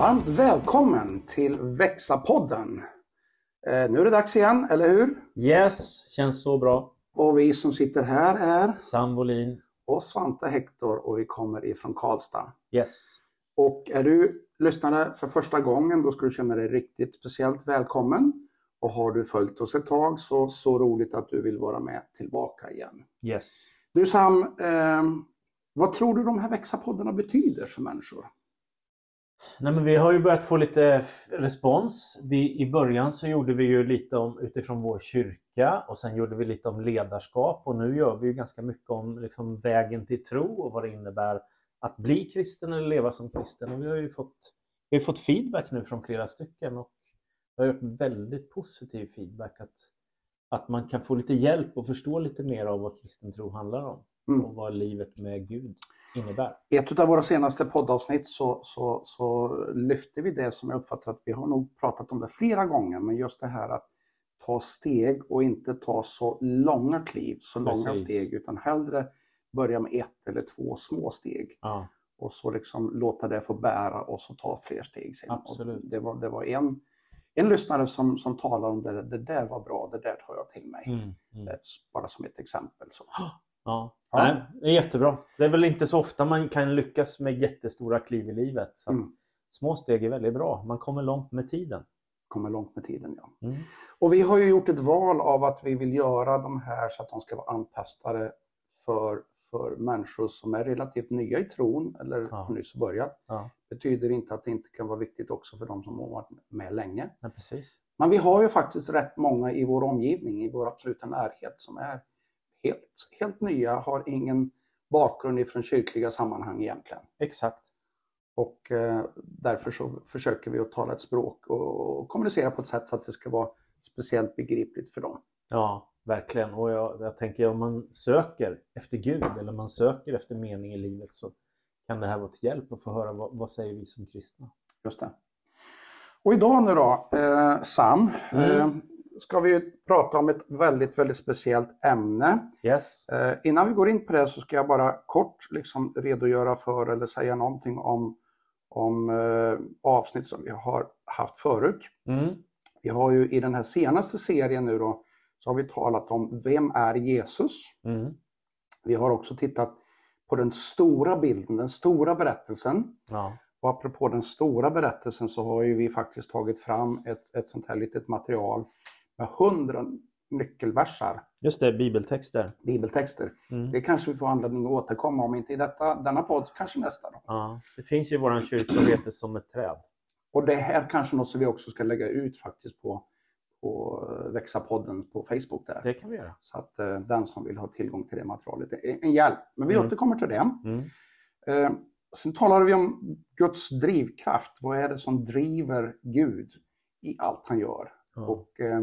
Varmt välkommen till Växa-podden. Eh, nu är det dags igen, eller hur? Yes, känns så bra. Och vi som sitter här är Sam Wolin. och Svante Hector och vi kommer ifrån Karlstad. Yes. Och är du lyssnare för första gången då ska du känna dig riktigt speciellt välkommen. Och har du följt oss ett tag så så roligt att du vill vara med tillbaka igen. Yes. Du Sam, eh, vad tror du de här Växa-poddarna betyder för människor? Nej, men vi har ju börjat få lite respons. Vi, I början så gjorde vi ju lite om utifrån vår kyrka och sen gjorde vi lite om ledarskap och nu gör vi ju ganska mycket om liksom, vägen till tro och vad det innebär att bli kristen eller leva som kristen. Och vi har ju fått, vi har fått feedback nu från flera stycken och det har gjort väldigt positiv feedback att, att man kan få lite hjälp och förstå lite mer av vad kristen tro handlar om Mm. och vad livet med Gud innebär. I ett av våra senaste poddavsnitt så, så, så lyfte vi det som jag uppfattar att vi har nog pratat om det flera gånger, men just det här att ta steg och inte ta så långa kliv, så långa Precis. steg, utan hellre börja med ett eller två små steg Ja. och så liksom låta det få bära och så ta fler steg sen. Det var, det var en, en lyssnare som, som talade om det, det där var bra, det där tar jag till mig. Mm, mm. Eh, Bara som ett exempel. Så. Ja. Ja. Nej, det är jättebra. Det är väl inte så ofta man kan lyckas med jättestora kliv i livet. Så Mm. Små steg är väldigt bra. Man kommer långt med tiden. Kommer långt med tiden. Ja. Mm. Och vi har ju gjort ett val av att vi vill göra de här så att de ska vara anpassade för, för människor som är relativt nya i tron eller Ja. har nyss börjat. Ja, betyder inte att det inte kan vara viktigt också för de som har varit med länge. nej, precis. Men vi har ju faktiskt rätt många i vår omgivning, i vår absoluta närhet, som är helt, helt nya, har ingen bakgrund ifrån kyrkliga sammanhang egentligen. Exakt. Och eh, därför så försöker vi att tala ett språk och, kommunicera på ett sätt så att det ska vara speciellt begripligt för dem. Ja, verkligen. Och jag, jag tänker om man söker efter Gud eller man söker efter mening i livet så kan det här vara till hjälp att få höra vad, vad säger vi som kristna. Just det. Och idag nu då, eh, Sam, Mm. eh, ska vi prata om ett väldigt, väldigt speciellt ämne. Yes. Eh, innan vi går in på det så ska jag bara kort liksom redogöra för eller säga någonting om, om eh, avsnitt som vi har haft förut. Mm. Vi har ju i den här senaste serien nu då så har vi talat om vem är Jesus? Mm. Vi har också tittat på den stora bilden, den stora berättelsen. Ja. Och apropå den stora berättelsen så har ju vi faktiskt tagit fram ett, ett sånt här litet material med hundra nyckelversar, Just det, bibeltexter. bibeltexter. Mm. Det kanske vi får anledning att återkomma om inte i detta, denna podd, kanske nästa. Då. Ja. Det finns ju i vår kyrka och heter som ett träd. Och det här kanske något som vi också ska lägga ut faktiskt på, på Växa-podden på Facebook där. Det kan vi göra. Så att eh, den som vill ha tillgång till det materialet är en hjälp. Men vi Mm. återkommer till det. Mm. Eh, sen talade vi om Guds drivkraft. Vad är det som driver Gud i allt han gör? Ja. Och eh,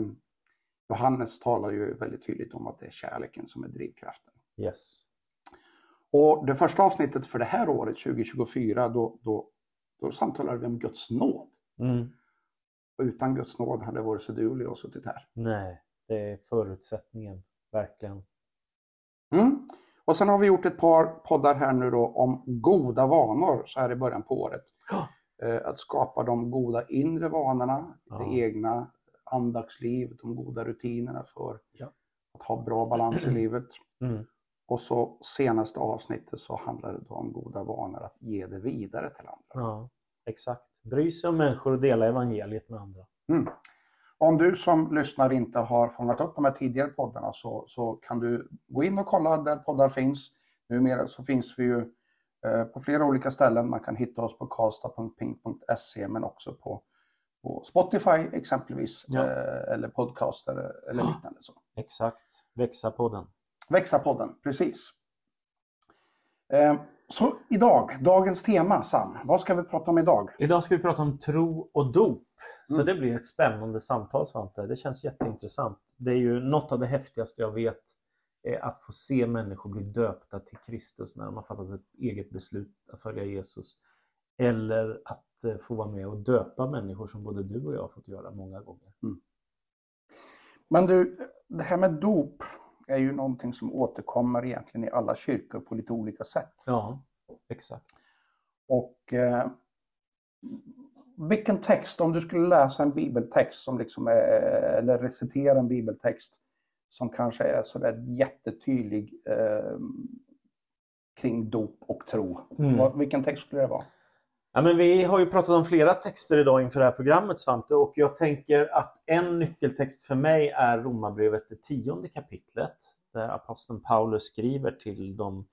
Johannes talar ju väldigt tydligt om att det är kärleken som är drivkraften. Yes. Och det första avsnittet för det här året, 2024, då, då, då samtalade vi om Guds nåd. Mm. Utan Guds nåd hade vare sig du eller jag suttit här. Nej, det är förutsättningen. Verkligen. Mm. Och sen har vi gjort ett par poddar här nu då om goda vanor så här i början på året. Eh, Att skapa de goda inre vanorna, Ja. det egna andaktsliv, de goda rutinerna för Ja. att ha bra balans i livet. Mm. Och så senaste avsnittet så handlar det då om goda vanor, att ge det vidare till andra. Ja, exakt. Bry sig om människor och dela evangeliet med andra. Mm. Om du som lyssnar inte har fångat upp de här tidigare poddarna så, så kan du gå in och kolla där poddar finns. Numera så finns vi ju eh, på flera olika ställen. Man kan hitta oss på karlstad.ping.se men också på, på Spotify exempelvis Ja. eh, eller podcaster eller Ja. liknande. Så. Exakt. Växa på den. Växa-podden, precis. Eh, så idag, dagens tema Sam, vad ska vi prata om idag? Idag ska vi prata om tro och dop. Så Mm. det blir ett spännande samtal Svante. Det känns jätteintressant. Det är ju något av det häftigaste jag vet. Är att få se människor bli döpta till Kristus när de har fattat ett eget beslut att följa Jesus. Eller att eh, få vara med och döpa människor som både du och jag har fått göra många gånger. Men du, det här med dop är ju någonting som återkommer egentligen i alla kyrkor på lite olika sätt. Ja, exakt. Och eh, vilken text, om du skulle läsa en bibeltext som liksom är, eller recitera en bibeltext som kanske är sådär jättetydlig eh, kring dop och tro. Mm. Vilken text skulle det vara? Ja, men vi har ju pratat om flera texter idag inför det här programmet Svante och jag tänker att en nyckeltext för mig är Romarbrevet det tionde kapitlet där aposteln Paulus skriver till de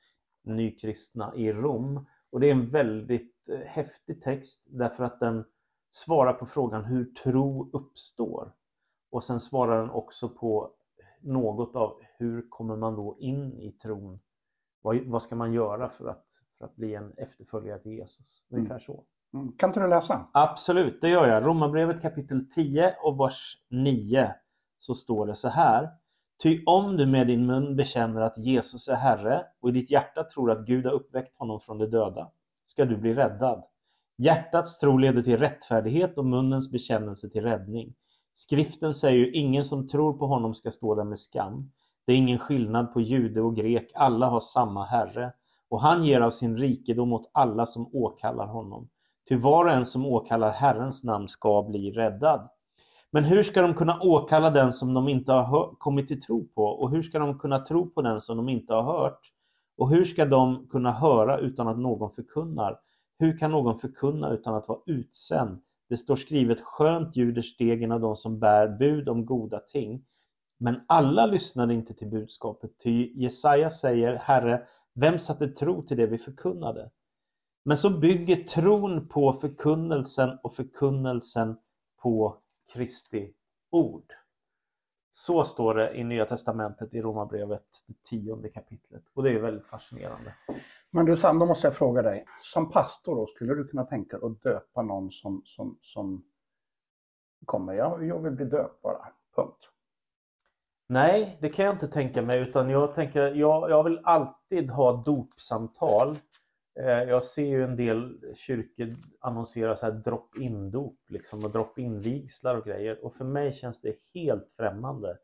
nykristna i Rom. Och det är en väldigt eh, häftig text därför att den svarar på frågan hur tro uppstår. Och sen svarar den också på något av hur kommer man då in i tron? Vad, vad ska man göra för att, för att bli en efterföljare till Jesus? Mm. Ungefär så. Mm. Kan inte du läsa? Absolut, det gör jag. Romarbrevet kapitel 10 och vers 9 så står det så här. Ty om du med din mun bekänner att Jesus är Herre och i ditt hjärta tror att Gud har uppväckt honom från de döda, ska du bli räddad. Hjärtats tro leder till rättfärdighet och munnens bekännelse till räddning. Skriften säger ju ingen som tror på honom ska stå där med skam. Det är ingen skillnad på jude och grek, alla har samma Herre. Och han ger av sin rikedom åt alla som åkallar honom. Ty var och en som åkallar Herrens namn ska bli räddad. Men hur ska de kunna åkalla den som de inte har kommit till tro på? Och hur ska de kunna tro på den som de inte har hört? Och hur ska de kunna höra utan att någon förkunnar? Hur kan någon förkunna utan att vara utsänd? Det står skrivet skönt ljuder stegen av de som bär bud om goda ting. Men alla lyssnade inte till budskapet, ty Jesaja säger Herre, vem satte tro till det vi förkunnade? Men så bygger tron på förkunnelsen och förkunnelsen på Kristi ord. Så står det i Nya Testamentet i Romarbrevet, det tionde kapitlet. Och det är väldigt fascinerande. Men du Sam, då måste jag fråga dig. Som pastor då, skulle du kunna tänka dig att döpa någon som, som, som kommer? Jag, jag vill bli döpt bara, punkt. Nej, det kan jag inte tänka mig utan jag tänker, jag, jag vill alltid ha dopsamtal eh, jag ser ju en del kyrkor annonsera så här drop-in-dop liksom, och drop-in-vigslar och grejer. Och för mig känns det helt främmande.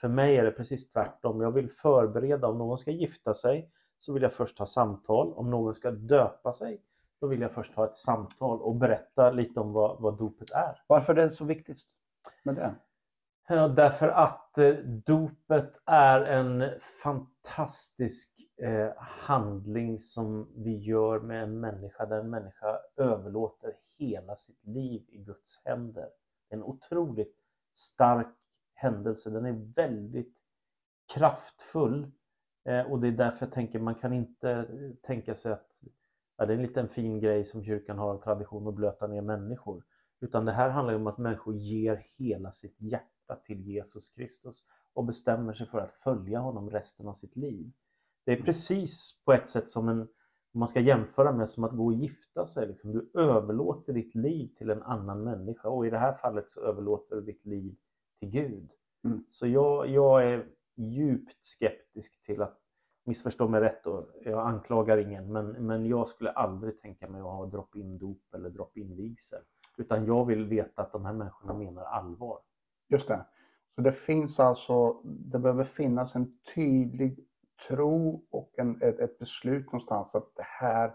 För mig är det precis tvärtom. Jag vill förbereda. Om någon ska gifta sig så vill jag först ha samtal. Om någon ska döpa sig då vill jag först ha ett samtal och berätta lite om vad, vad dopet är. Varför är det så viktigt med det? Ja, därför att eh, dopet är en fantastisk eh, handling som vi gör med en människa där en människa överlåter hela sitt liv i Guds händer. En otroligt stark händelse. Den är väldigt kraftfull eh, och det är därför jag tänker man kan inte eh, tänka sig att ja, det är en liten fin grej som kyrkan har av tradition att blöta ner människor. Utan det här handlar om att människor ger hela sitt hjärta till Jesus Kristus och bestämmer sig för att följa honom resten av sitt liv. Det är precis på ett sätt som en, om man ska jämföra med som att gå och gifta sig. Liksom. Du överlåter ditt liv till en annan människa och i det här fallet så överlåter du ditt liv till Gud. Mm. Så jag, jag är djupt skeptisk till att missförstå mig rätt och jag anklagar ingen men, men jag skulle aldrig tänka mig att ha drop-in dop eller drop-in vigsel. Utan jag vill veta att de här människorna menar allvar. Just det. Så det finns alltså, det behöver finnas en tydlig tro och en, ett, ett beslut någonstans att det här,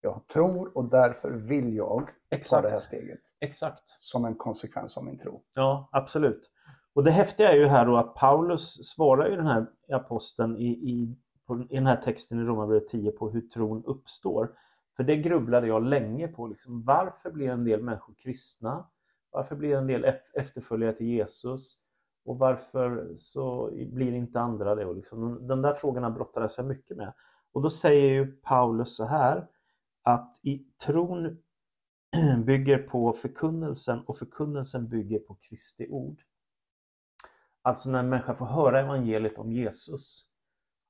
jag tror och därför vill jag Exakt. ta det här steget. Exakt. Som en konsekvens av min tro. Ja, absolut. Och det häftiga är ju här då att Paulus svarar ju den här aposteln i, i, i den här texten i Romarbrevet 10 på hur tron uppstår. För det grubblade jag länge på. Liksom, varför blir en del människor kristna? Varför blir en del efterföljare till Jesus? Och varför så blir inte andra det? Och liksom, den där frågorna brottades jag mycket med. Och då säger ju Paulus så här att i tron bygger på förkunnelsen och förkunnelsen bygger på Kristi ord. Alltså när en människa får höra evangeliet om Jesus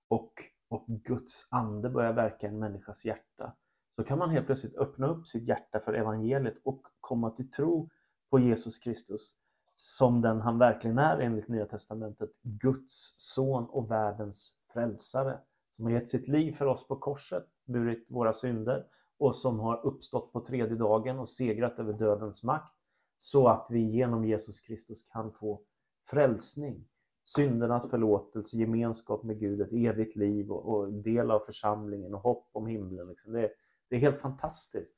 och, och Guds ande börjar verka i en människas hjärta så kan man helt plötsligt öppna upp sitt hjärta för evangeliet och komma till tro på Jesus Kristus som den han verkligen är enligt Nya Testamentet, Guds son och världens frälsare, som har gett sitt liv för oss på korset, burit våra synder och som har uppstått på tredje dagen och segrat över dödens makt, så att vi genom Jesus Kristus kan få frälsning, syndernas förlåtelse, gemenskap med Gud, ett evigt liv och, och del av församlingen och hopp om himlen. Liksom. Det, det är helt fantastiskt.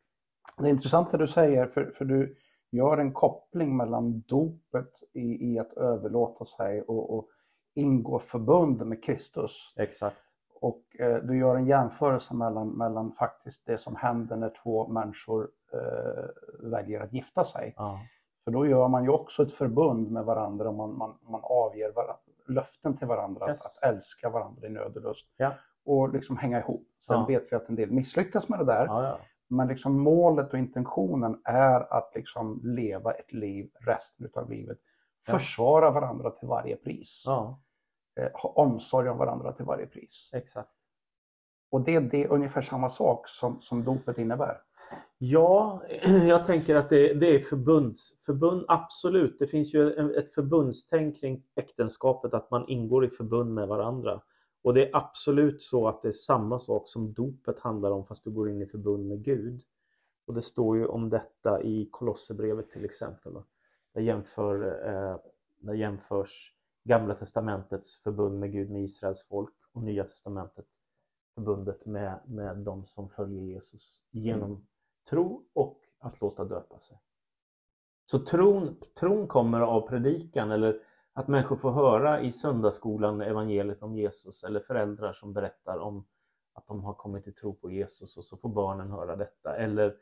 Det är intressant det du säger, för, för du, gör en koppling mellan dopet i, i att överlåta sig och, och ingå förbund med Kristus. Exakt. Och eh, du gör en jämförelse mellan, mellan faktiskt det som händer när två människor eh, väljer att gifta sig. Ja. För då gör man ju också ett förbund med varandra och man, man, man avger varandra, löften till varandra Yes. att älska varandra i nöd och lust. Ja. Och liksom hänga ihop. Sen Ja. vet vi att en del misslyckas med det där. Ja, ja. Men liksom målet och intentionen är att liksom leva ett liv resten av livet. Ja. Försvara varandra till varje pris. ja, Eh, ha omsorg om varandra till varje pris. exakt. Och det är det ungefär samma sak som, som dopet innebär. Ja, jag tänker att det, det är förbunds, förbund, absolut. Det finns ju ett förbundstänk kring äktenskapet, att man ingår i förbund med varandra. Och det är absolut så att det är samma sak som dopet handlar om, fast du går in i förbund med Gud. Och det står ju om detta i Kolosserbrevet till exempel. Där, jämför, eh, där jämförs Gamla testamentets förbund med Gud med Israels folk och Nya testamentet förbundet med, med de som följer Jesus genom tro och att låta döpa sig. Så tron, tron kommer av predikan eller att människor får höra i söndagsskolan evangeliet om Jesus eller föräldrar som berättar om att de har kommit till tro på Jesus och så får barnen höra detta. Eller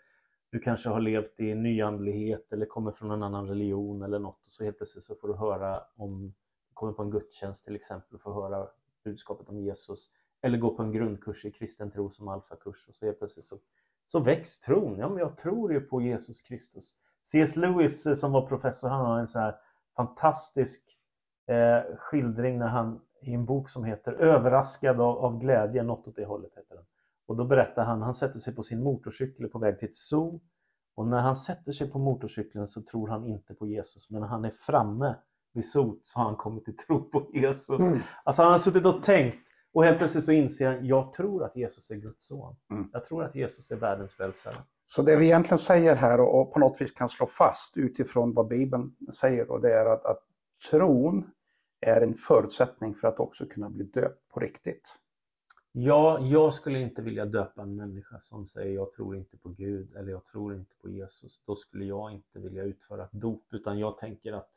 du kanske har levt i nyandlighet eller kommer från en annan religion eller något och så helt plötsligt så får du höra om, du kommer på en gudstjänst till exempel och får höra budskapet om Jesus. Eller gå på en grundkurs i kristen tro som alfakurs och så helt plötsligt så, så väcks tron. Ja, men jag tror ju på Jesus Kristus. C.S. Lewis eh, som var professor, han har en så här fantastisk eh, skildring när han i en bok som heter Överraskad av, av glädje, något åt det hållet heter den. Och då berättar han, han sätter sig på sin motorcykel på väg till ett zoo och när han sätter sig på motorcykeln så tror han inte på Jesus men när han är framme vid zoo så har han kommit till tro på Jesus. Mm. Alltså han har suttit och tänkt och helt plötsligt så inser han, jag tror att Jesus är Guds son. Mm. Jag tror att Jesus är världens frälsare. Så det vi egentligen säger här och, och på något vis kan slå fast utifrån vad Bibeln säger då, det är att, att tron är en förutsättning för att också kunna bli döpt på riktigt. Ja, jag skulle inte vilja döpa en människa som säger jag tror inte på Gud eller jag tror inte på Jesus. Då skulle jag inte vilja utföra ett dop utan jag tänker att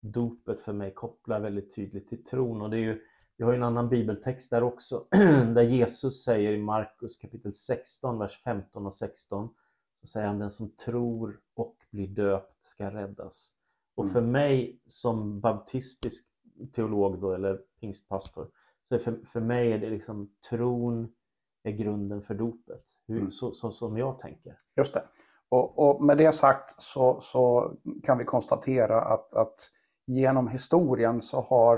dopet för mig kopplar väldigt tydligt till tron och det är ju vi har ju en annan bibeltext där också där Jesus säger i Markus kapitel 16, vers 15 och 16 så säger han den som tror och blir döpt ska räddas. Och Mm. för mig som baptistisk teolog då, eller pingstpastor så för, för mig är det liksom tron är grunden för dopet. Hur, Mm. så, så som jag tänker. Just det. Och, och med det sagt så, så kan vi konstatera att, att genom historien så har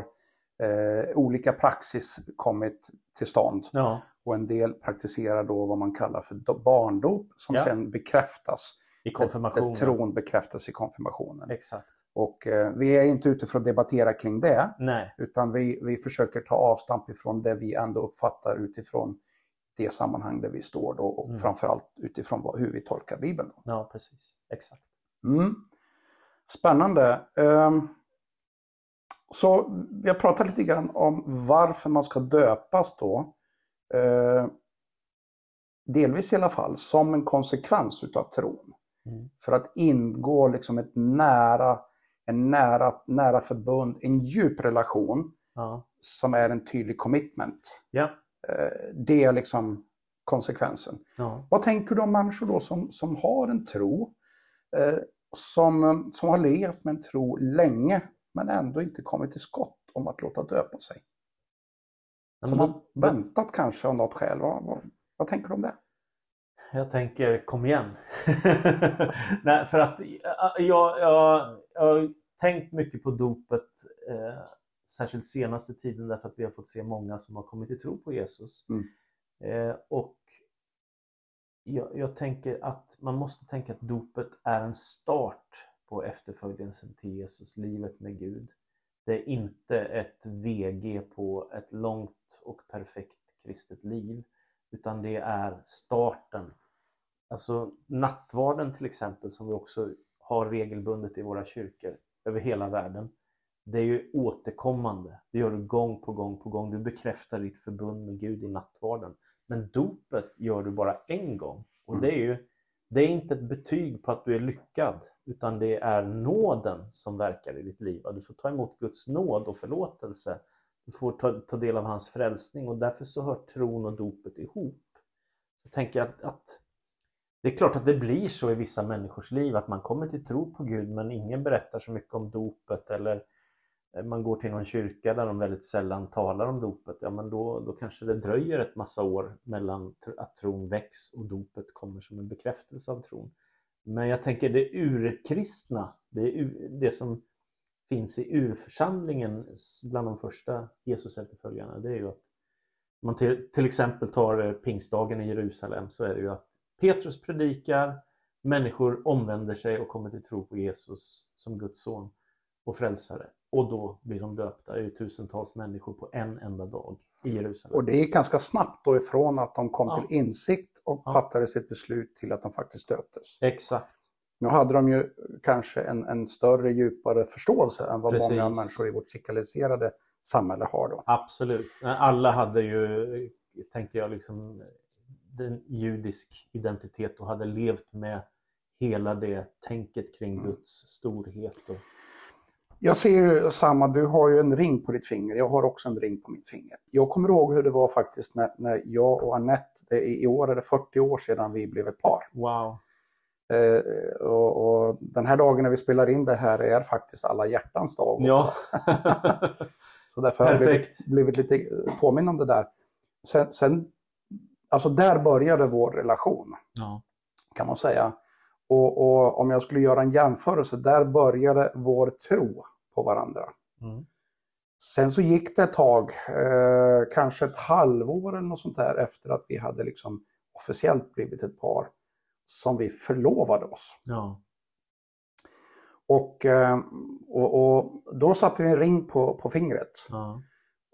eh, olika praxis kommit till stånd. Ja, Och en del praktiserar då vad man kallar för do- barndop som Ja. sen bekräftas. i konfirmationen. tron bekräftas i konfirmationen. Exakt. Och eh, vi är inte ute för att debattera kring det, Nej, utan vi, vi försöker ta avstamp ifrån det vi ändå uppfattar utifrån det sammanhang där vi står då och Mm. framförallt utifrån vad, hur vi tolkar Bibeln. Då. ja precis. Exakt. Mm. Spännande. Ehm, Så vi har pratat lite grann om varför man ska döpas då. Eh, Delvis i alla fall som en konsekvens utav tron. Mm. För att ingå liksom ett nära, en nära, nära förbund, en djup relation Ja. som är en tydlig commitment. Ja. Eh, Det är liksom konsekvensen. ja. Vad tänker du om människor då som, som har en tro, eh, som, som har levt med en tro länge men ändå inte kommit till skott om att låta döpa sig? Som har väntat kanske av något skäl. Vad, vad, vad tänker du om det? Jag tänker, kom igen. Nej, för att jag, jag, jag, jag har tänkt mycket på dopet, eh, särskilt senaste tiden därför att vi har fått se många som har kommit till tro på Jesus. Mm. Eh, och jag, jag tänker att man måste tänka att dopet är en start på efterföljelsen till Jesus, livet med Gud. Det är inte ett VG på ett långt och perfekt kristet liv, utan det är starten. Alltså nattvarden till exempel, som vi också har regelbundet i våra kyrkor över hela världen. Det är ju återkommande. Det gör du gång på gång på gång. Du bekräftar ditt förbund med Gud i nattvarden. Men dopet gör du bara en gång. Och det är ju Det är inte ett betyg på att du är lyckad, utan det är nåden som verkar i ditt liv. Du får ta emot Guds nåd och förlåtelse. Du får ta, ta del av hans frälsning och därför så hör tron och dopet ihop. Jag tänker att, att det är klart att det blir så i vissa människors liv att man kommer till tro på Gud men ingen berättar så mycket om dopet eller eh, man går till någon kyrka där de väldigt sällan talar om dopet, ja men då, då kanske det dröjer ett massa år mellan att tron väcks och dopet kommer som en bekräftelse av tron. Men jag tänker det urkristna, det, ur, det som finns i urförsamlingen bland de första Jesus-efterföljarna, det är ju att man till, till exempel tar eh, pingstdagen i Jerusalem så är det ju att Petrus predikar, människor omvänder sig och kommer till tro på Jesus som Guds son och frälsare. Och då blir de döpta. Det är tusentals människor på en enda dag i Jerusalem. Och det gick ganska snabbt då ifrån att de kom ja. till insikt och ja. fattade sitt beslut till att de faktiskt döptes. Exakt. Nu hade de ju kanske en, en större, djupare förståelse än vad Precis. många människor i vårt sekulariserade samhälle har då. Absolut. Alla hade ju, tänker jag, liksom en judisk identitet och hade levt med hela det tänket kring mm. Guds storhet. Och... Jag ser ju samma, du har ju en ring på ditt finger, jag har också en ring på mitt finger. Jag kommer ihåg hur det var faktiskt när, när jag och Annette, i år är det 40 år sedan vi blev ett par. Wow. Eh, och, och, den här dagen när vi spelar in det här är faktiskt alla hjärtans dag också. Ja. Så därför har jag blivit, blivit lite påminn om det där. Sen, sen Alltså där började vår relation. Ja. Kan man säga. Och, och, om jag skulle göra en jämförelse, där började vår tro på varandra. Mm. Sen så gick det ett tag, eh, kanske ett halvår eller något sånt där efter att vi hade liksom officiellt blivit ett par, som vi förlovade oss. Ja. Och, eh, och, och, då satte vi en ring på, på fingret. Ja.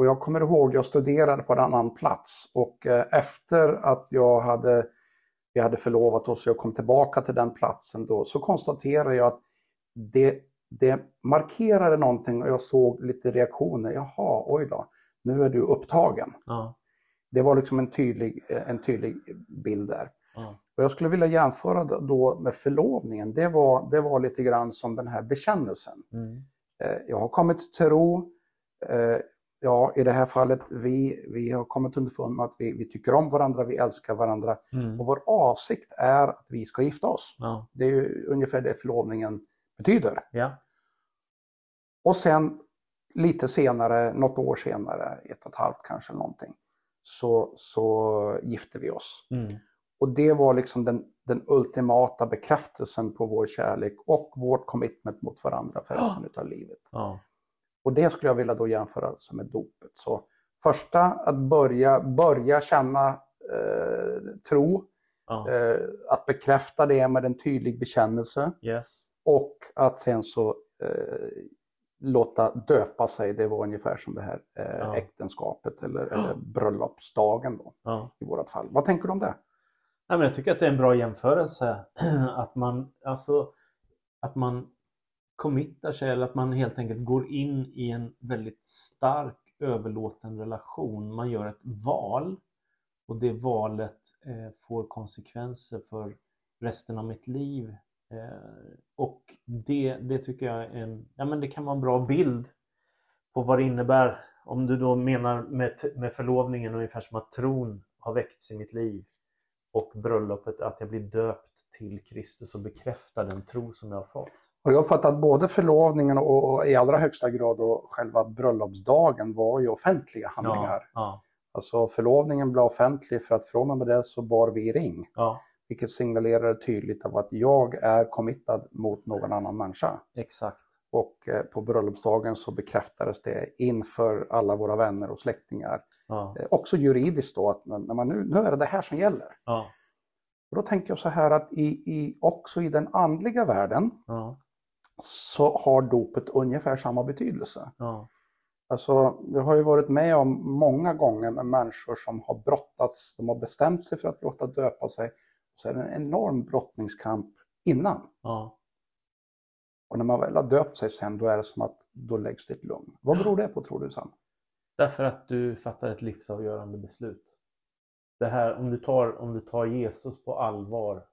Och jag kommer ihåg, jag studerade på en annan plats och eh, efter att jag hade, vi hade förlovat oss och jag kom tillbaka till den platsen då, så konstaterade jag att det, det markerade någonting och jag såg lite reaktioner. Jaha, oj då, nu är du upptagen. Ja. Det var liksom en tydlig, en tydlig bild där. Ja. Och jag skulle vilja jämföra då med förlovningen. Det var, det var lite grann som den här bekännelsen. Mm. Eh, jag har kommit till tro, eh, ja, i det här fallet, vi, vi har kommit underfund med att vi, vi tycker om varandra, vi älskar varandra. Mm. Och vår avsikt är att vi ska gifta oss. Ja. Det är ju ungefär det förlovningen betyder. Ja. Och sen lite senare, något år senare, ett och ett halvt kanske någonting, så, så gifte vi oss. Mm. Och det var liksom den, den ultimata bekräftelsen på vår kärlek och vårt commitment mot varandra för resten oh. av livet. Ja. Och det skulle jag vilja då jämföra med dopet. Så första, att börja, börja känna eh, tro, ja. eh, att bekräfta det med en tydlig bekännelse yes. och att sen så eh, låta döpa sig, det var ungefär som det här ja. äktenskapet eller, eller bröllopsdagen då, i vårt fall. Vad tänker du om det? Men jag tycker att det är en bra jämförelse. att man, alltså, att man committar sig eller att man helt enkelt går in i en väldigt stark överlåten relation. Man gör ett val och det valet eh, får konsekvenser för resten av mitt liv. Eh, och det, det tycker jag är en, ja, men det kan vara en bra bild på vad det innebär. Om du då menar med, med förlovningen ungefär som att tron har väckts i mitt liv och bröllopet att jag blir döpt till Kristus och bekräftar den tro som jag har fått. Och jag uppfattar att både förlovningen och, och, i allra högsta grad och själva bröllopsdagen var ju offentliga handlingar. Ja, ja. Alltså förlovningen blev offentlig för att från och med det så bar vi ring. Ja. Vilket signalerar tydligt av att jag är committad mot någon annan människa. Exakt. Och eh, på bröllopsdagen så bekräftades det inför alla våra vänner och släktingar. Ja. Eh, också juridiskt då, att när man nu, nu är det det här som gäller. Ja. Och då tänker jag så här att i, i, också i den andliga världen ja så har dopet ungefär samma betydelse. Ja. Alltså, jag har ju varit med om många gånger med människor som har brottats, de har bestämt sig för att låta döpa sig. Så är det en enorm brottningskamp innan. Ja. Och när man väl har döpt sig sen, då är det som att då läggs det ett lugn. Vad beror det på tror du Sam? Därför att du fattar ett livsavgörande beslut. Det här, om du tar, om du tar Jesus på allvar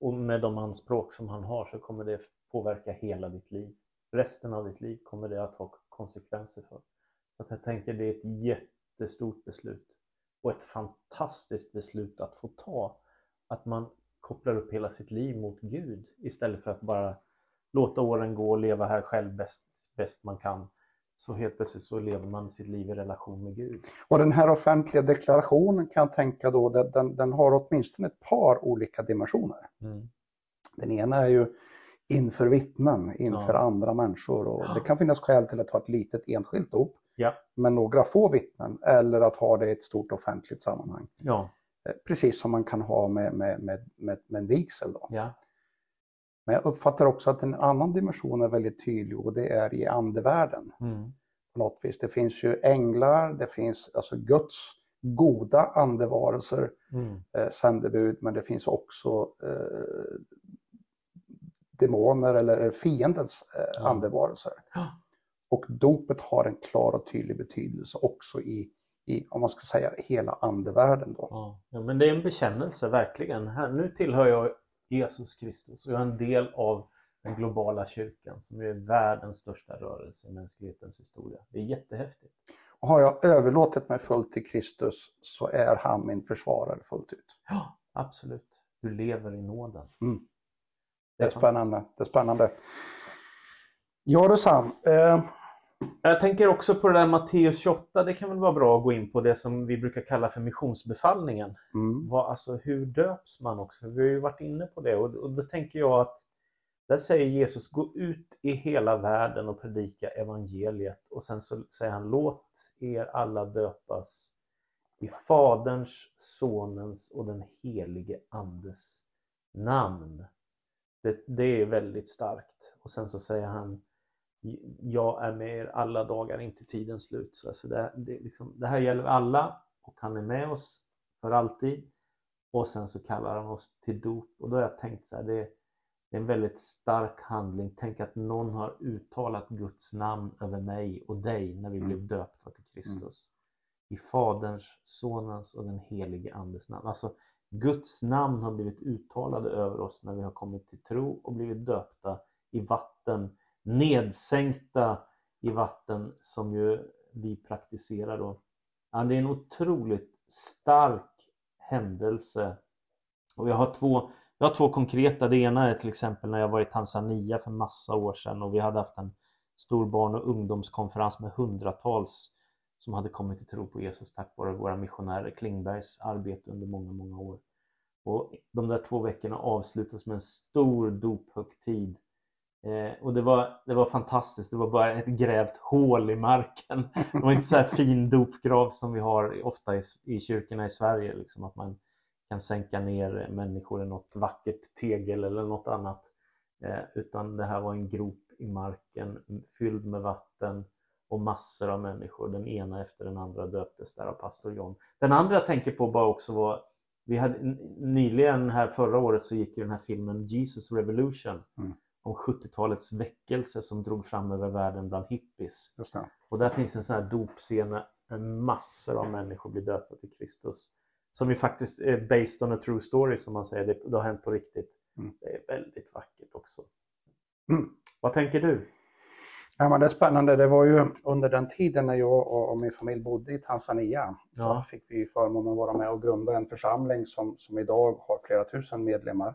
Och med de anspråk som han har så kommer det påverka hela ditt liv. Resten av ditt liv kommer det att ha konsekvenser för. Så att jag tänker det är ett jättestort beslut och ett fantastiskt beslut att få ta. Att man kopplar upp hela sitt liv mot Gud istället för att bara låta åren gå och leva här själv bäst, bäst man kan. Så helt plötsligt så lever man sitt liv i relation med Gud. Och den här offentliga deklarationen kan jag tänka då, den, den, den har åtminstone ett par olika dimensioner. Mm. Den ena är ju inför vittnen, inför Ja. andra människor. Och det kan finnas skäl till att ha ett litet enskilt dop Ja. med några få vittnen eller att ha det i ett stort offentligt sammanhang. Ja. Eh, Precis som man kan ha med, med, med, med, med en vigsel. Då. ja. Men jag uppfattar också att en annan dimension är väldigt tydlig och det är i andevärlden. Mm. På något vis. Det finns ju änglar, det finns alltså Guds goda andevarelser, Mm. eh, sändebud, men det finns också eh, demoner eller fiendens eh, andevarelser. Ja. Och dopet har en klar och tydlig betydelse också i, i om man ska säga, hela andevärlden. Då. Ja. ja, men det är en bekännelse verkligen. Här, nu tillhör jag Jesus Kristus och jag är en del av den globala kyrkan som är världens största rörelse i mänsklighetens historia. Det är jättehäftigt. Och har jag överlåtit mig fullt till Kristus så är han min försvarare fullt ut. Ja, absolut. Du lever i nåden. Mm. Det är spännande. Det är spännande. Ja du Sam, eh, Jag tänker också på det där Matteus 28. Det kan väl vara bra att gå in på det som vi brukar kalla för missionsbefallningen. mm, Vad, alltså, hur döps man också? Vi har ju varit inne på det och, och då tänker jag att där säger Jesus gå ut i hela världen och predika evangeliet och sen så säger han låt er alla döpas i Faderns, Sonens och den helige Andes namn. Det, det är väldigt starkt. Och sen så säger han jag är med er alla dagar in till tidens slut. Så alltså det, det, liksom, det här gäller alla och han är med oss för alltid. Och sen så kallar han oss till dop. Och då har jag tänkt så här, det, det är en väldigt stark handling. Tänk att någon har uttalat Guds namn över mig och dig när vi Mm. blev döpta till Kristus. I Faderns, Sonens och den helige Andes namn. Alltså Guds namn har blivit uttalade över oss när vi har kommit till tro och blivit döpta i vatten, nedsänkta i vatten som ju vi praktiserar då. Ja, det är en otroligt stark händelse. Och jag har två, jag har två konkreta. Det ena är till exempel när jag var i Tanzania för massa år sedan och vi hade haft en stor barn och ungdomskonferens med hundratals som hade kommit till tro på Jesus tack vare våra missionärer Klingbergs arbete under många, många år. Och de där två veckorna avslutas med en stor dophögtid. Eh, och det var, det var fantastiskt. Det var bara ett grävt hål i marken. Det var inte så här fin dopgrav som vi har ofta i, i kyrkorna i Sverige. Liksom att man kan sänka ner människor i något vackert tegel eller något annat. Eh, utan det här var en grop i marken fylld med vatten och massor av människor. Den ena efter den andra döptes där av pastor John. Den andra jag tänker på bara också var vi hade nyligen här förra året så gick ju den här filmen Jesus Revolution Mm. om 70-talets väckelse som drog fram över världen bland hippies. Och där finns en sån här dopscen när massor av människor blir döpta till Kristus. Som ju faktiskt är based on a true story som man säger. Det, det har hänt på riktigt. Mm. Det är väldigt vackert också. Mm. Vad tänker du? Ja, men det är spännande. Det var ju under den tiden när jag och och min familj bodde i Tanzania Ja. så fick vi förmånen att vara med och grunda en församling som, som idag har flera tusen medlemmar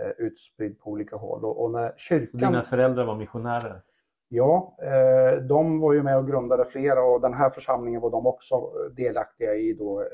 eh, utspridd på olika håll. Och, och när kyrkan... Dina föräldrar var missionärer. Ja, eh, de var ju med och grundade flera och den här församlingen var de också delaktiga i då, eh,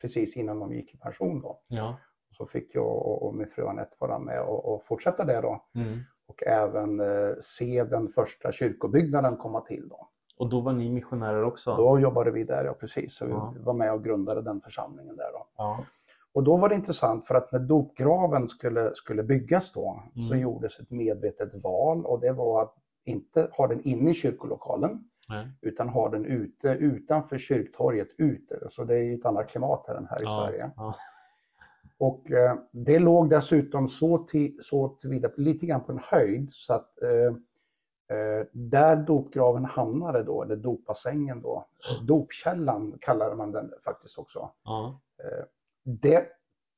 precis innan de gick i pension. Då. Ja. Så fick jag och, och min fru Anette vara med och, och fortsätta det då. Mm. Och även eh, se den första kyrkobyggnaden komma till. Då. Och då var ni missionärer också? Då jobbade vi där, ja precis. Så vi Ja. var med och grundade den församlingen där. Då. Ja. Och då var det intressant för att när dopgraven skulle, skulle byggas då så Mm. gjordes ett medvetet val och det var att inte ha den inne i kyrkolokalen Nej. utan ha den ute utanför kyrktorget ute. Så det är ju ett annat klimat här än här i Ja. Sverige. Och eh, det låg dessutom så, till, så tillvida lite grann på en höjd så att eh, eh, där dopgraven hamnade då, eller dopbassängen då, dopkällan kallade man den faktiskt också. Eh, det,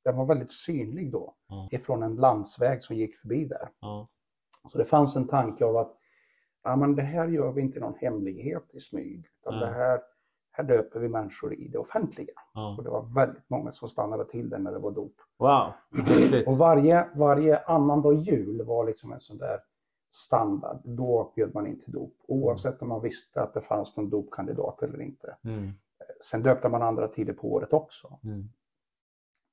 den var väldigt synlig då. Ja. Ifrån en landsväg som gick förbi där. Så det fanns en tanke av att ja, men det här gör vi inte någon hemlighet i smyg. Utan det här, här döper vi människor i det offentliga. Ja. Och det var väldigt många som stannade till det när det var dop. Wow. Och varje, varje annandag jul var liksom en sån där standard. Då bjöd man in till dop. Oavsett om man visste att det fanns någon dopkandidat eller inte. Mm. Sen döpte man andra tider på året också. Mm.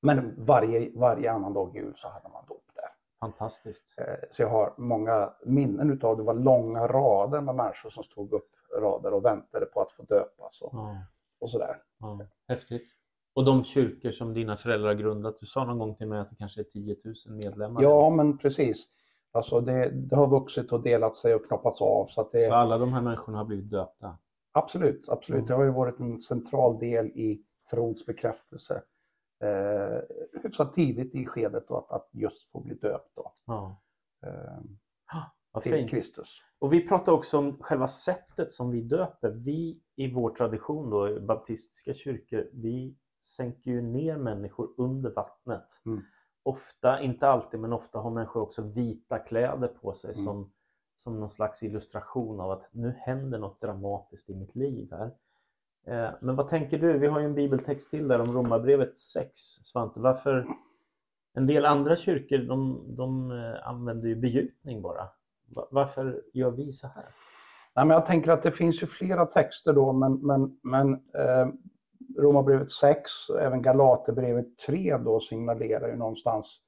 Men varje, varje annandag jul så hade man dop där. Fantastiskt. Eh, Så jag har många minnen utav det. var långa rader med människor som stod upp rader och väntade på att få döpas och, Ja. och sådär. Ja. Häftigt. Och de kyrkor som dina föräldrar har grundat, du sa någon gång till mig att det kanske är 10 000 medlemmar. Ja, men precis. Alltså det, det har vuxit och delat sig och knoppats av. Så att det, Så alla de här människorna har blivit döpta. Absolut, absolut. Mm. Det har ju varit en central del i trons bekräftelse. Eh, hyfsat tidigt i skedet då, att, att just få bli döpt då, Ja. eh, Vad till fint. Kristus. Och vi pratar också om själva sättet som vi döper. Vi i vår tradition då, baptistiska kyrkor, vi sänker ju ner människor under vattnet. Mm. Ofta, inte alltid, men ofta har människor också vita kläder på sig Mm. som, som någon slags illustration av att nu händer något dramatiskt i mitt liv här. Eh, Men vad tänker du? Vi har ju en bibeltext till där om Romarbrevet 6, Svante. Varför? En del andra kyrkor de, de eh, använder ju begjutning bara. Va- Varför gör vi så här? Nej, men jag tänker att det finns ju flera texter då, men, men, men eh, Romarbrevet 6 och även Galaterbrevet 3 då signalerar ju någonstans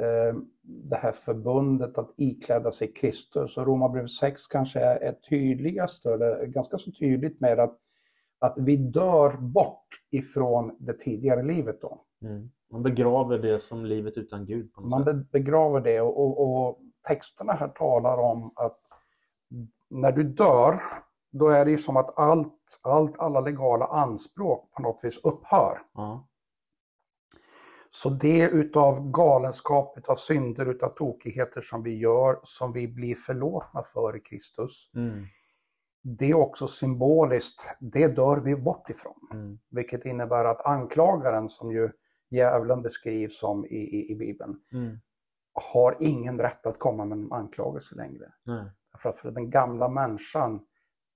eh, det här förbundet att ikläda sig Kristus. Och Romarbrevet 6 kanske är, är tydligast, eller ganska så tydligt med att, att vi dör bort ifrån det tidigare livet då. Mm. Man begraver det som livet utan Gud Man sätt. be- begraver det och, och, och texterna här talar om att när du dör, då är det ju som att allt, allt alla legala anspråk på något vis upphör. Ja. Så det utav galenskap, utav synder, utav tokigheter som vi gör, som vi blir förlåtna för i Kristus, Mm. det är också symboliskt, det dör vi bort ifrån. Mm. Vilket innebär att anklagaren, som ju djävulen beskrivs som i, i, i Bibeln, Mm. Har ingen rätt att komma med en anklagelse längre. Därför att för den gamla människan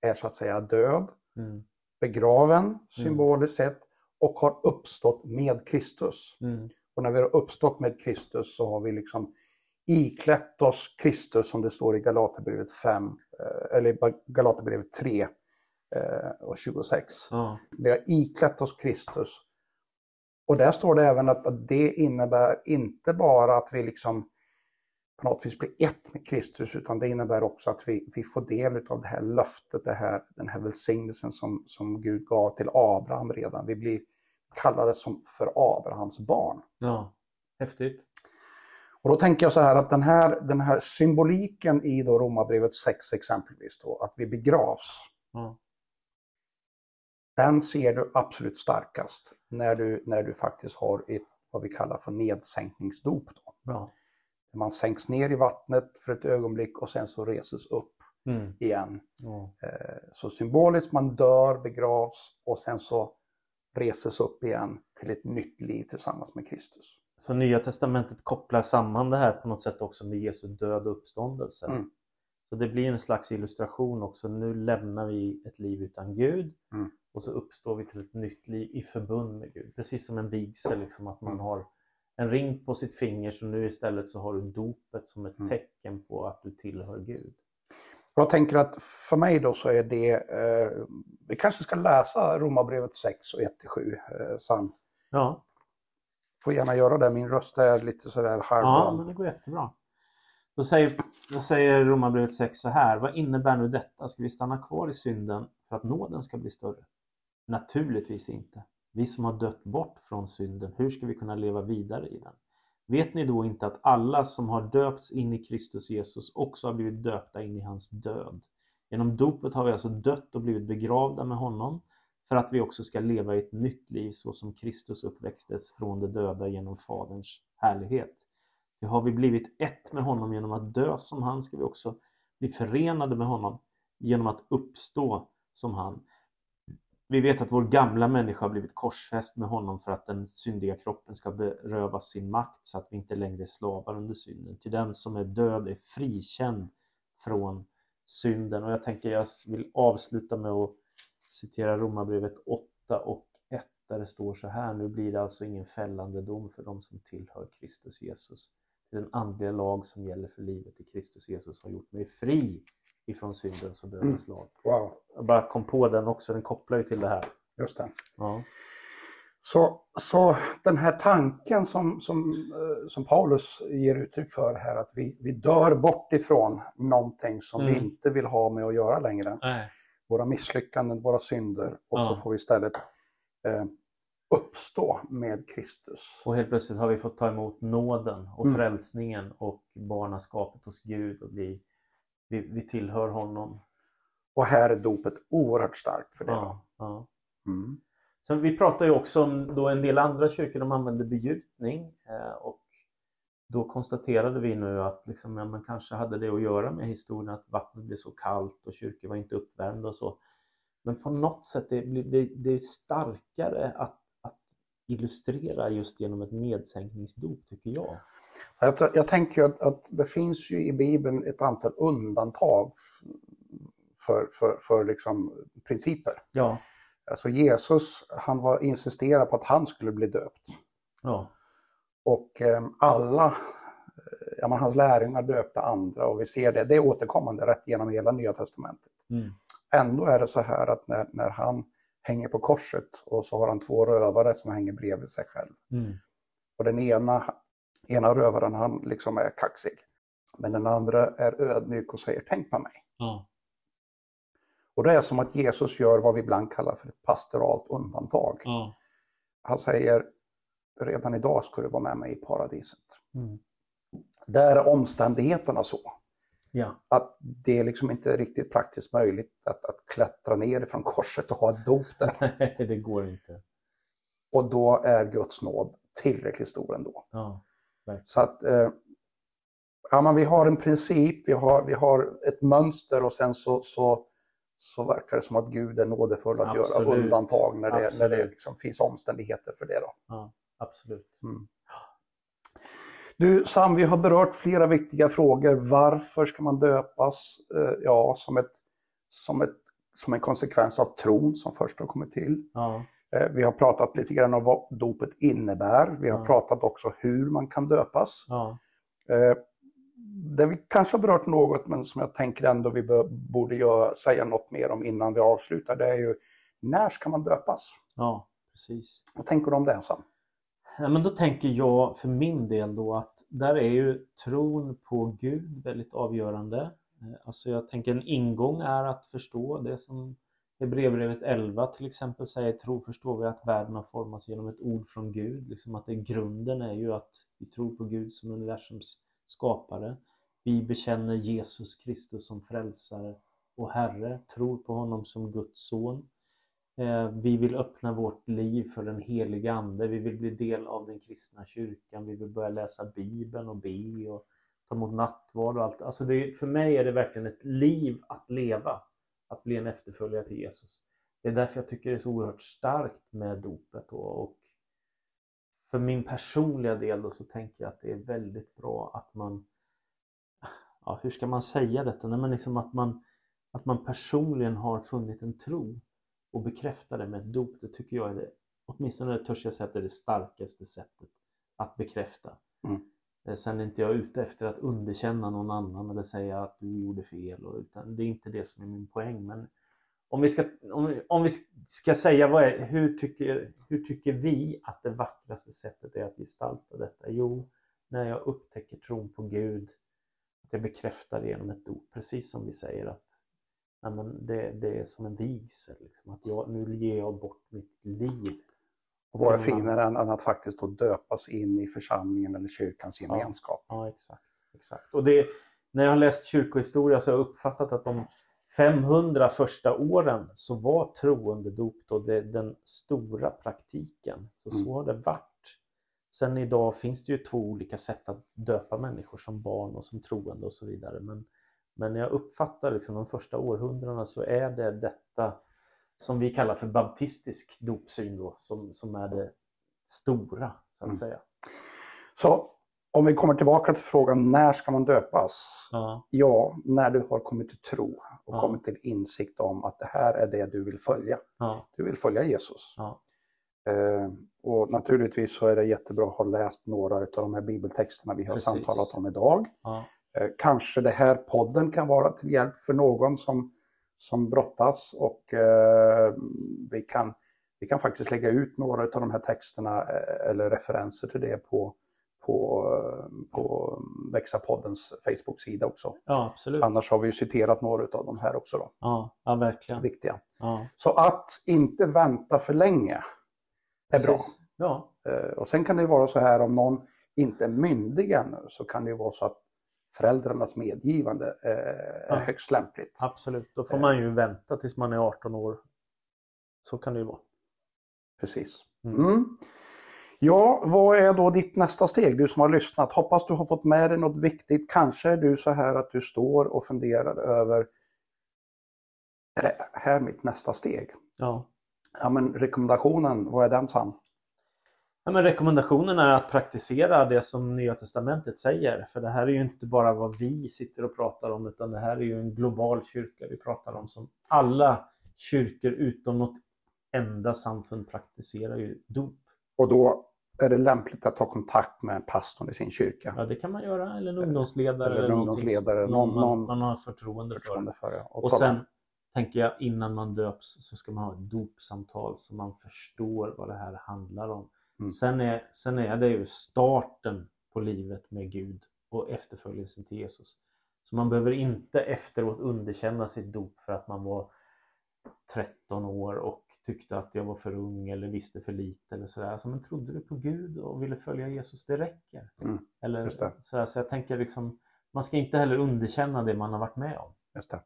är så att säga död, Mm. begraven symboliskt sett och har uppstått med Kristus. Mm. Och när vi har uppstått med Kristus så har vi liksom iklätt oss Kristus som det står i Galaterbrevet 5, eh, eller Galaterbrevet 3 eh, och 26. Ja. Vi har iklätt oss Kristus. Och där står det även att, att det innebär inte bara att vi liksom på något vis blir ett med Kristus, utan det innebär också att vi, vi får del av det här löftet, det här, den här välsignelsen som, som Gud gav till Abraham redan. Vi blir kallade som för Abrahams barn. ja. Häftigt. Och då tänker jag så här att den här, den här symboliken i då Romarbrevet 6 exempelvis, då, att vi begravs, Ja. Den ser du absolut starkast när du, när du faktiskt har ett, vad vi kallar för nedsänkningsdop. Då. Bra. Man sänks ner i vattnet för ett ögonblick och sen så reses upp Mm. igen. Ja. Eh, Så symboliskt, man dör, begravs och sen så reses upp igen till ett nytt liv tillsammans med Kristus. Så Nya Testamentet kopplar samman det här på något sätt också med Jesu död och uppståndelse. Mm. Så det blir en slags illustration också. Nu lämnar vi ett liv utan Gud Mm. Och så uppstår vi till ett nytt liv i förbund med Gud. Precis som en vigsel, liksom, att man Mm. har en ring på sitt finger så nu istället så har du dopet som ett Mm. tecken på att du tillhör Gud. Jag tänker att för mig då så är det, eh, vi kanske ska läsa Romarbrevet 6 och 1-7, eh, Sam. Ja, Får gärna göra det, min röst är lite sådär ja halvdan. men det går jättebra. Då säger, då säger Romarbrevet 6 så här. Vad innebär nu detta? Ska vi stanna kvar i synden för att nåden ska bli större? Naturligtvis inte. Vi som har dött bort från synden, hur ska vi kunna leva vidare i den? Vet ni då inte att alla som har döpts in i Kristus Jesus också har blivit döpta in i hans död? Genom dopet har vi alltså dött och blivit begravda med honom för att vi också ska leva i ett nytt liv så som Kristus uppväxtes från de döda genom Faderns härlighet. Nu har vi blivit ett med honom genom att dö som han ska vi också bli förenade med honom genom att uppstå som han vi vet att vår gamla människa har blivit korsfäst med honom för att den syndiga kroppen ska berövas sin makt så att vi inte längre är slavar under synden. Till den som är död är frikänd från synden. Och jag tänker jag vill avsluta med att citera Romarbrevet 8 och 1 där det står så här. Nu blir det alltså ingen fällande dom för de som tillhör Kristus Jesus. Den andliga lag som gäller för livet i Kristus Jesus har gjort mig fri ifrån syndens och dödens mm. lag. Wow. Jag bara kom på den också, den kopplar ju till det här. Just det. Ja. Så, så den här tanken som, som, eh, som Paulus ger uttryck för här, att vi, vi dör bort ifrån någonting som mm. vi inte vill ha med att göra längre. Nej. Våra misslyckanden, våra synder och ja. så får vi istället eh, uppstå med Kristus. Och helt plötsligt har vi fått ta emot nåden och mm. frälsningen och barnaskapet hos Gud och bli, vi, vi tillhör honom. Och här är dopet oerhört starkt för det. Ja, ja. Mm. Så vi pratar ju också om då en del andra kyrkor de använder begjutning eh, och då konstaterade vi nu att liksom, ja, man kanske hade det att göra med historien att vattnet blev så kallt och kyrkor var inte uppvärmda och så. Men på något sätt det, det, det är starkare att, att illustrera just genom ett nedsänkningsdop tycker jag. Jag, jag tänker att, att, det finns ju i Bibeln ett antal undantag för, för, för liksom principer. Ja. Alltså Jesus, han var insisterad på att han skulle bli döpt. Ja. Och eh, alla, ja, men hans lärjungar döpte andra och vi ser det, det är återkommande rätt genom hela Nya Testamentet. Mm. Ändå är det så här att när, när han hänger på korset och så har han två rövare som hänger bredvid sig själv. Mm. Och den ena, ena rövaren han liksom är kaxig. Men den andra är ödmjuk och säger tänk på mig. Ja. Och det är som att Jesus gör vad vi ibland kallar för ett pastoralt undantag. Ja. Han säger, redan idag ska du vara med mig i paradiset. Mm. Där är omständigheterna så. Ja. Att det är liksom inte riktigt praktiskt möjligt att, att klättra ner från korset och ha ett dop där. det går inte. Och då är Guds nåd tillräckligt stor ändå. Ja, så att eh, ja, men vi har en princip, vi har, vi har ett mönster och sen så, så så verkar det som att Gud är nådefull att absolut. göra undantag när det, när det liksom finns omständigheter för det. Då. Ja, absolut. Mm. Du Sam, vi har berört flera viktiga frågor. Varför ska man döpas? Eh, ja, som, ett, som, ett, som en konsekvens av tron som först har kommit till. Ja. Eh, vi har pratat lite grann om vad dopet innebär. Vi har ja. pratat också hur man kan döpas. Ja. Eh, det vi kanske har berört något men som jag tänker ändå vi borde göra, säga något mer om innan vi avslutar det är ju när ska man döpas? Ja, precis. Vad tänker du om det Sam? Ja, men då tänker jag för min del då att där är ju tron på Gud väldigt avgörande. Eh, alltså jag tänker en ingång är att förstå det som Hebreerbrevet 11 till exempel säger, tro förstår vi att världen har formats genom ett ord från Gud. Liksom att det grunden är ju att vi tror på Gud som universums skapare. Vi bekänner Jesus Kristus som frälsare och Herre, tror på honom som Guds son. Eh, vi vill öppna vårt liv för den heliga Ande, vi vill bli del av den kristna kyrkan, vi vill börja läsa Bibeln och be och ta emot nattvard och allt. Alltså det, för mig är det verkligen ett liv att leva, att bli en efterföljare till Jesus. Det är därför jag tycker det är så oerhört starkt med dopet och, och för min personliga del då så tänker jag att det är väldigt bra att man ja, hur ska man säga detta? Nej, men liksom att, man, att man personligen har funnit en tro och bekräftar det med ett dop, det tycker jag är det, åtminstone törs jag säga att det är det starkaste sättet att bekräfta. Mm. Eh, sen är inte jag ute efter att underkänna någon annan eller säga att du gjorde fel, utan det är inte det som är min poäng. Men om vi ska, om, om vi ska säga vad är, hur, tycker, hur tycker vi att det vackraste sättet är att gestalta detta? Jo, när jag upptäcker tron på Gud, att jag bekräftar det genom ett dop, precis som vi säger att nej men det, det är som en vigsel, liksom, att jag, nu ger jag bort mitt liv. Och är finare än att faktiskt då döpas in i församlingen eller kyrkans gemenskap? Ja, ja exakt. exakt. Och det, när jag har läst kyrkohistoria så har jag uppfattat att de 500 första åren så var troendedop då det, den stora praktiken. Så, så mm. har det varit. Sen idag finns det ju två olika sätt att döpa människor som barn och som troende och så vidare. Men, men jag uppfattar liksom de första århundradena så är det detta som vi kallar för baptistisk dopsyn då, som, som är det stora så att Mm. säga. Så om vi kommer tillbaka till frågan när ska man döpas? Ja, Ja, när du har kommit till tro och Ja. kommit till insikt om att det här är det du vill följa. ja, Du vill följa Jesus. Eh, och naturligtvis så är det jättebra att ha läst några av de här bibeltexterna vi har Precis. samtalat om idag. Eh, kanske det här podden kan vara till hjälp för någon som, som brottas och eh, vi, kan, vi kan faktiskt lägga ut några av de här texterna eh, eller referenser till det på, på, eh, på Växa-poddens Facebook-sida också. ja absolut. Annars har vi ju citerat några av de här också då, Ja, ja verkligen. viktiga. Ja, Så att inte vänta för länge är bra. precis. Ja, Eh, Och sen kan det vara så här om någon inte är myndig ännu så kan det ju vara så att föräldrarnas medgivande eh, är Ja. högst lämpligt. absolut. Då får man ju vänta tills man är 18 år. Så kan det ju vara. Precis. Mm. Mm. Ja, vad är då ditt nästa steg? Du som har lyssnat. Hoppas du har fått med dig något viktigt. Kanske är du så här att du står och funderar över är det här mitt nästa steg? Ja. Ja, men rekommendationen, vad är den Sam? Ja, men rekommendationen är att praktisera det som Nya Testamentet säger. För det här är ju inte bara vad vi sitter och pratar om utan det här är ju en global kyrka vi pratar om som alla kyrkor utom något enda samfund praktiserar ju dop. Och då är det lämpligt att ta kontakt med pastorn i sin kyrka. Ja, det kan man göra. Eller en ungdomsledare. Eller en någonting ungdomsledare, någon- någon man har förtroende, Förtroende för. för. Och tala- sen tänker jag innan man döps så ska man ha ett dopsamtal så man förstår vad det här handlar om. Mm. Sen, är, sen är det ju starten på livet med Gud och efterföljelsen till Jesus. Så man behöver inte efteråt underkänna sitt dop för att man var 13 år och tyckte att jag var för ung eller visste för lite eller sådär. Alltså, men trodde du på Gud och ville följa Jesus, det räcker. Mm, eller, det. Så, jag tänker liksom, man ska inte heller underkänna det man har varit med om. Just det.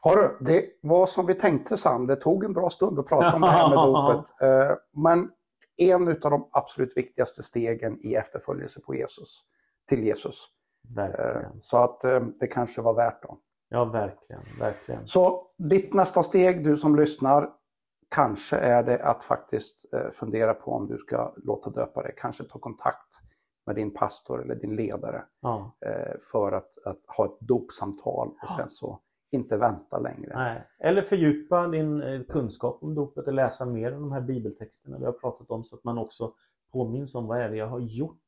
Har du, det var som vi tänkte Sam, det tog en bra stund att prata om det här med dopet. Eh, Men en av de absolut viktigaste stegen i efterföljelse på Jesus, till Jesus. Eh, Verkligen. Så att eh, det kanske var värt då. Ja, verkligen. verkligen. Så ditt nästa steg, du som lyssnar, kanske är det att faktiskt eh, fundera på om du ska låta döpa dig. Kanske ta kontakt med din pastor eller din ledare Ja. eh, för att, att ha ett dopsamtal och sen så inte vänta längre. Nej. Eller fördjupa din eh, kunskap om dopet och läsa mer om de här bibeltexterna vi har pratat om så att man också påminns om vad är det jag har gjort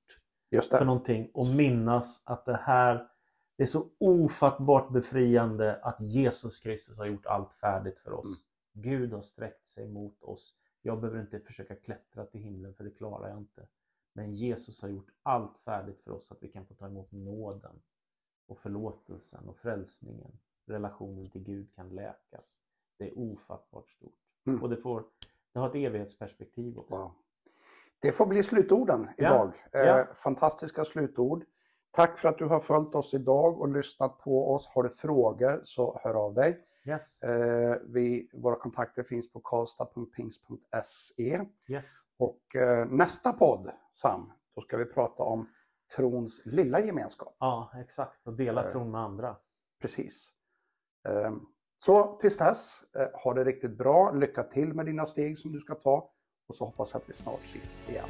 för någonting och minnas att det här det är så ofattbart befriande att Jesus Kristus har gjort allt färdigt för oss. Mm. Gud har sträckt sig mot oss. Jag behöver inte försöka klättra till himlen för det klarar jag inte. Men Jesus har gjort allt färdigt för oss så att vi kan få ta emot nåden och förlåtelsen och frälsningen. Relationen till Gud kan läkas. Det är ofattbart stort. Mm. Och det, får, det har ett evighetsperspektiv också. Wow. Det får bli slutorden Ja, idag. ja. Eh, fantastiska slutord. Tack för att du har följt oss idag och lyssnat på oss. Har du frågor så hör av dig. Yes, Eh, vi, våra kontakter finns på karlstad.pingst.se. yes. Och eh, nästa podd, Sam, då ska vi prata om trons lilla gemenskap. Ja, exakt. Och dela Eh. tron med andra. Precis. Ehm, så tills dess, eh, ha det riktigt bra. Lycka till med dina steg som du ska ta. Och så hoppas jag att vi snart ses igen.